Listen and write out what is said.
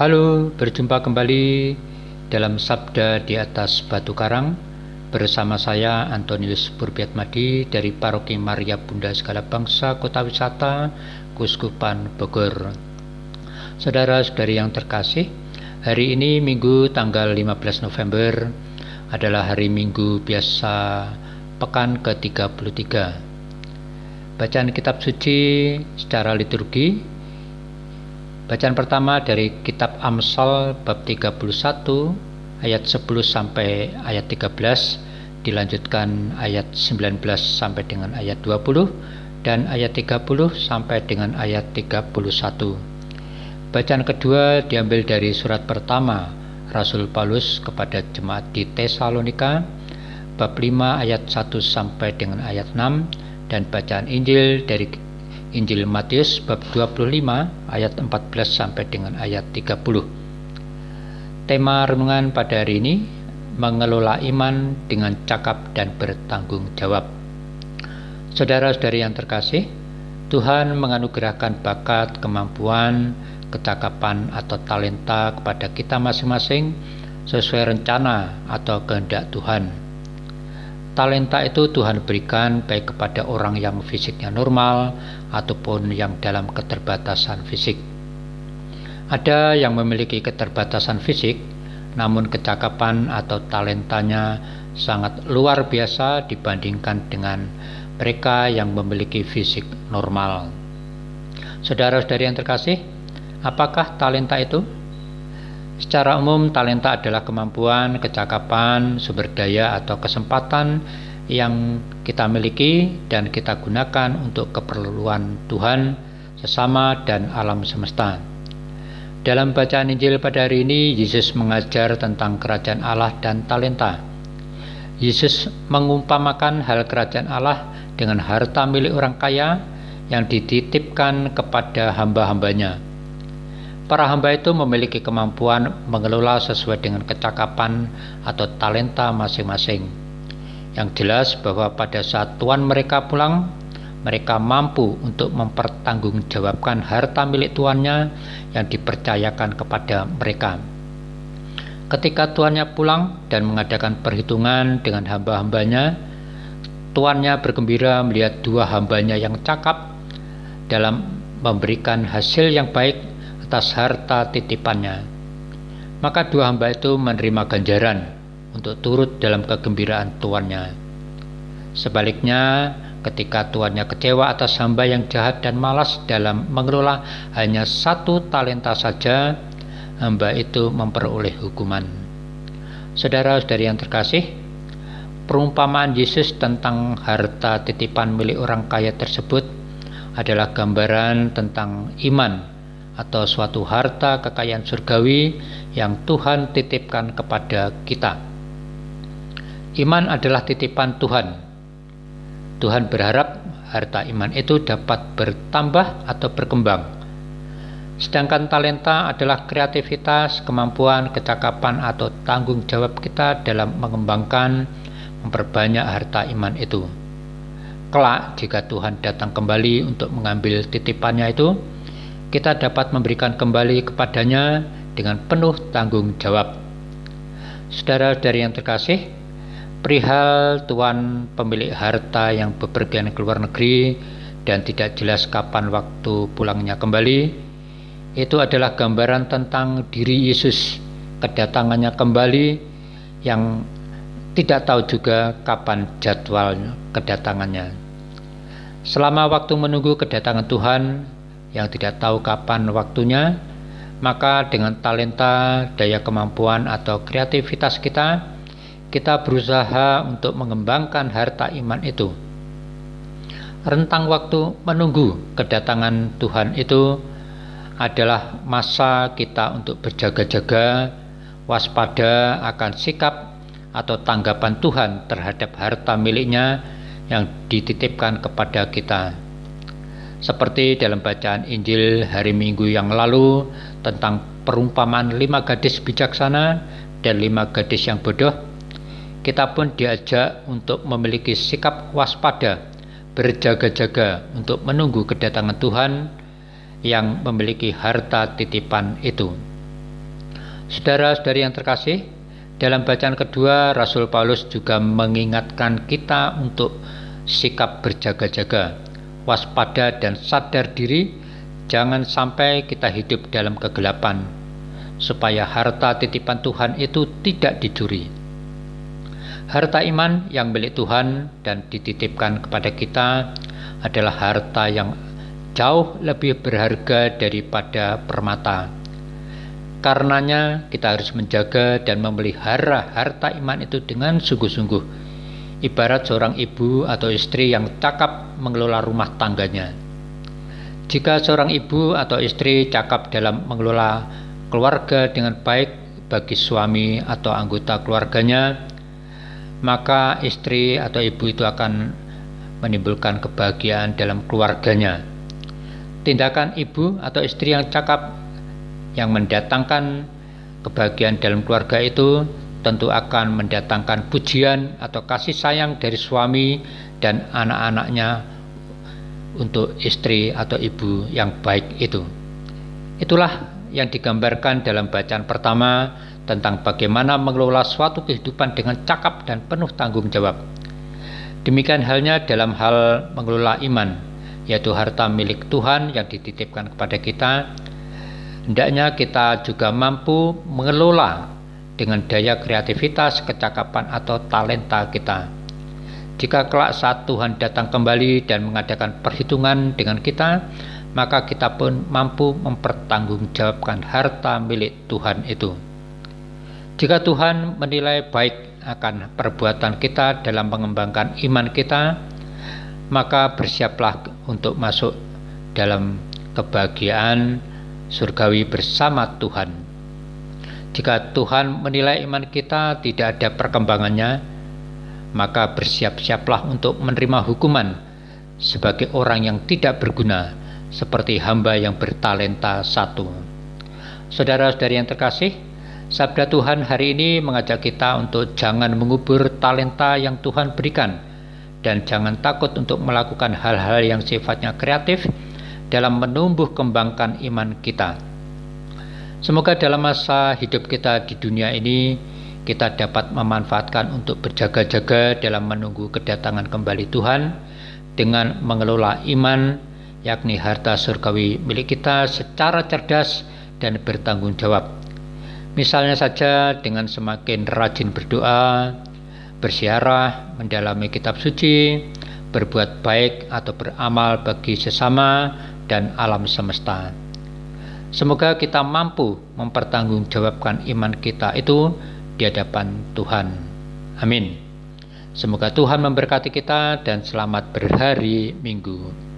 Halo, berjumpa kembali dalam Sabda di atas Batu Karang bersama saya Antonius Madi dari Paroki Maria Bunda Segala Bangsa Kota Wisata Kuskupan Bogor. Saudara-saudari yang terkasih, hari ini Minggu tanggal 15 November adalah hari Minggu biasa pekan ke-33. Bacaan kitab suci secara liturgi Bacaan pertama dari kitab Amsal bab 31 ayat 10 sampai ayat 13 dilanjutkan ayat 19 sampai dengan ayat 20 dan ayat 30 sampai dengan ayat 31. Bacaan kedua diambil dari surat pertama Rasul Paulus kepada jemaat di Tesalonika bab 5 ayat 1 sampai dengan ayat 6 dan bacaan Injil dari Injil Matius bab 25 ayat 14 sampai dengan ayat 30. Tema renungan pada hari ini mengelola iman dengan cakap dan bertanggung jawab. Saudara-saudari yang terkasih, Tuhan menganugerahkan bakat, kemampuan, kecakapan atau talenta kepada kita masing-masing sesuai rencana atau kehendak Tuhan. Talenta itu Tuhan berikan baik kepada orang yang fisiknya normal ataupun yang dalam keterbatasan fisik. Ada yang memiliki keterbatasan fisik, namun kecakapan atau talentanya sangat luar biasa dibandingkan dengan mereka yang memiliki fisik normal. Saudara-saudari yang terkasih, apakah talenta itu? Secara umum, talenta adalah kemampuan, kecakapan, sumber daya, atau kesempatan yang kita miliki dan kita gunakan untuk keperluan Tuhan, sesama, dan alam semesta. Dalam bacaan Injil pada hari ini, Yesus mengajar tentang kerajaan Allah dan talenta. Yesus mengumpamakan hal kerajaan Allah dengan harta milik orang kaya yang dititipkan kepada hamba-hambanya Para hamba itu memiliki kemampuan mengelola sesuai dengan kecakapan atau talenta masing-masing. Yang jelas bahwa pada saat tuan mereka pulang, mereka mampu untuk mempertanggungjawabkan harta milik tuannya yang dipercayakan kepada mereka. Ketika tuannya pulang dan mengadakan perhitungan dengan hamba-hambanya, tuannya bergembira melihat dua hambanya yang cakap dalam memberikan hasil yang baik atas harta titipannya. Maka dua hamba itu menerima ganjaran untuk turut dalam kegembiraan tuannya. Sebaliknya, ketika tuannya kecewa atas hamba yang jahat dan malas dalam mengelola hanya satu talenta saja, hamba itu memperoleh hukuman. Saudara-saudari yang terkasih, perumpamaan Yesus tentang harta titipan milik orang kaya tersebut adalah gambaran tentang iman atau suatu harta kekayaan surgawi yang Tuhan titipkan kepada kita. Iman adalah titipan Tuhan. Tuhan berharap harta iman itu dapat bertambah atau berkembang. Sedangkan talenta adalah kreativitas, kemampuan, kecakapan, atau tanggung jawab kita dalam mengembangkan, memperbanyak harta iman itu. Kelak, jika Tuhan datang kembali untuk mengambil titipannya itu, kita dapat memberikan kembali kepadanya dengan penuh tanggung jawab. Saudara-saudari yang terkasih, perihal tuan pemilik harta yang bepergian ke luar negeri dan tidak jelas kapan waktu pulangnya kembali, itu adalah gambaran tentang diri Yesus kedatangannya kembali yang tidak tahu juga kapan jadwal kedatangannya. Selama waktu menunggu kedatangan Tuhan, yang tidak tahu kapan waktunya, maka dengan talenta, daya kemampuan, atau kreativitas kita, kita berusaha untuk mengembangkan harta iman itu. Rentang waktu menunggu kedatangan Tuhan itu adalah masa kita untuk berjaga-jaga, waspada akan sikap atau tanggapan Tuhan terhadap harta miliknya yang dititipkan kepada kita seperti dalam bacaan Injil hari Minggu yang lalu tentang perumpamaan lima gadis bijaksana dan lima gadis yang bodoh, kita pun diajak untuk memiliki sikap waspada, berjaga-jaga untuk menunggu kedatangan Tuhan yang memiliki harta titipan itu. Saudara-saudari yang terkasih, dalam bacaan kedua Rasul Paulus juga mengingatkan kita untuk sikap berjaga-jaga, waspada dan sadar diri jangan sampai kita hidup dalam kegelapan supaya harta titipan Tuhan itu tidak dicuri. Harta iman yang milik Tuhan dan dititipkan kepada kita adalah harta yang jauh lebih berharga daripada permata. Karenanya kita harus menjaga dan memelihara harta iman itu dengan sungguh-sungguh. Ibarat seorang ibu atau istri yang cakap mengelola rumah tangganya. Jika seorang ibu atau istri cakap dalam mengelola keluarga dengan baik bagi suami atau anggota keluarganya, maka istri atau ibu itu akan menimbulkan kebahagiaan dalam keluarganya. Tindakan ibu atau istri yang cakap yang mendatangkan kebahagiaan dalam keluarga itu tentu akan mendatangkan pujian atau kasih sayang dari suami dan anak-anaknya untuk istri atau ibu yang baik itu. Itulah yang digambarkan dalam bacaan pertama tentang bagaimana mengelola suatu kehidupan dengan cakap dan penuh tanggung jawab. Demikian halnya dalam hal mengelola iman, yaitu harta milik Tuhan yang dititipkan kepada kita. Hendaknya kita juga mampu mengelola dengan daya kreativitas, kecakapan atau talenta kita. Jika kelak saat Tuhan datang kembali dan mengadakan perhitungan dengan kita, maka kita pun mampu mempertanggungjawabkan harta milik Tuhan itu. Jika Tuhan menilai baik akan perbuatan kita dalam mengembangkan iman kita, maka bersiaplah untuk masuk dalam kebahagiaan surgawi bersama Tuhan. Jika Tuhan menilai iman kita tidak ada perkembangannya, maka bersiap-siaplah untuk menerima hukuman sebagai orang yang tidak berguna seperti hamba yang bertalenta satu. Saudara-saudari yang terkasih, sabda Tuhan hari ini mengajak kita untuk jangan mengubur talenta yang Tuhan berikan dan jangan takut untuk melakukan hal-hal yang sifatnya kreatif dalam menumbuh kembangkan iman kita. Semoga dalam masa hidup kita di dunia ini kita dapat memanfaatkan untuk berjaga-jaga dalam menunggu kedatangan kembali Tuhan dengan mengelola iman yakni harta surgawi milik kita secara cerdas dan bertanggung jawab. Misalnya saja dengan semakin rajin berdoa, bersiarah, mendalami kitab suci, berbuat baik atau beramal bagi sesama dan alam semesta. Semoga kita mampu mempertanggungjawabkan iman kita itu di hadapan Tuhan. Amin. Semoga Tuhan memberkati kita dan selamat berhari Minggu.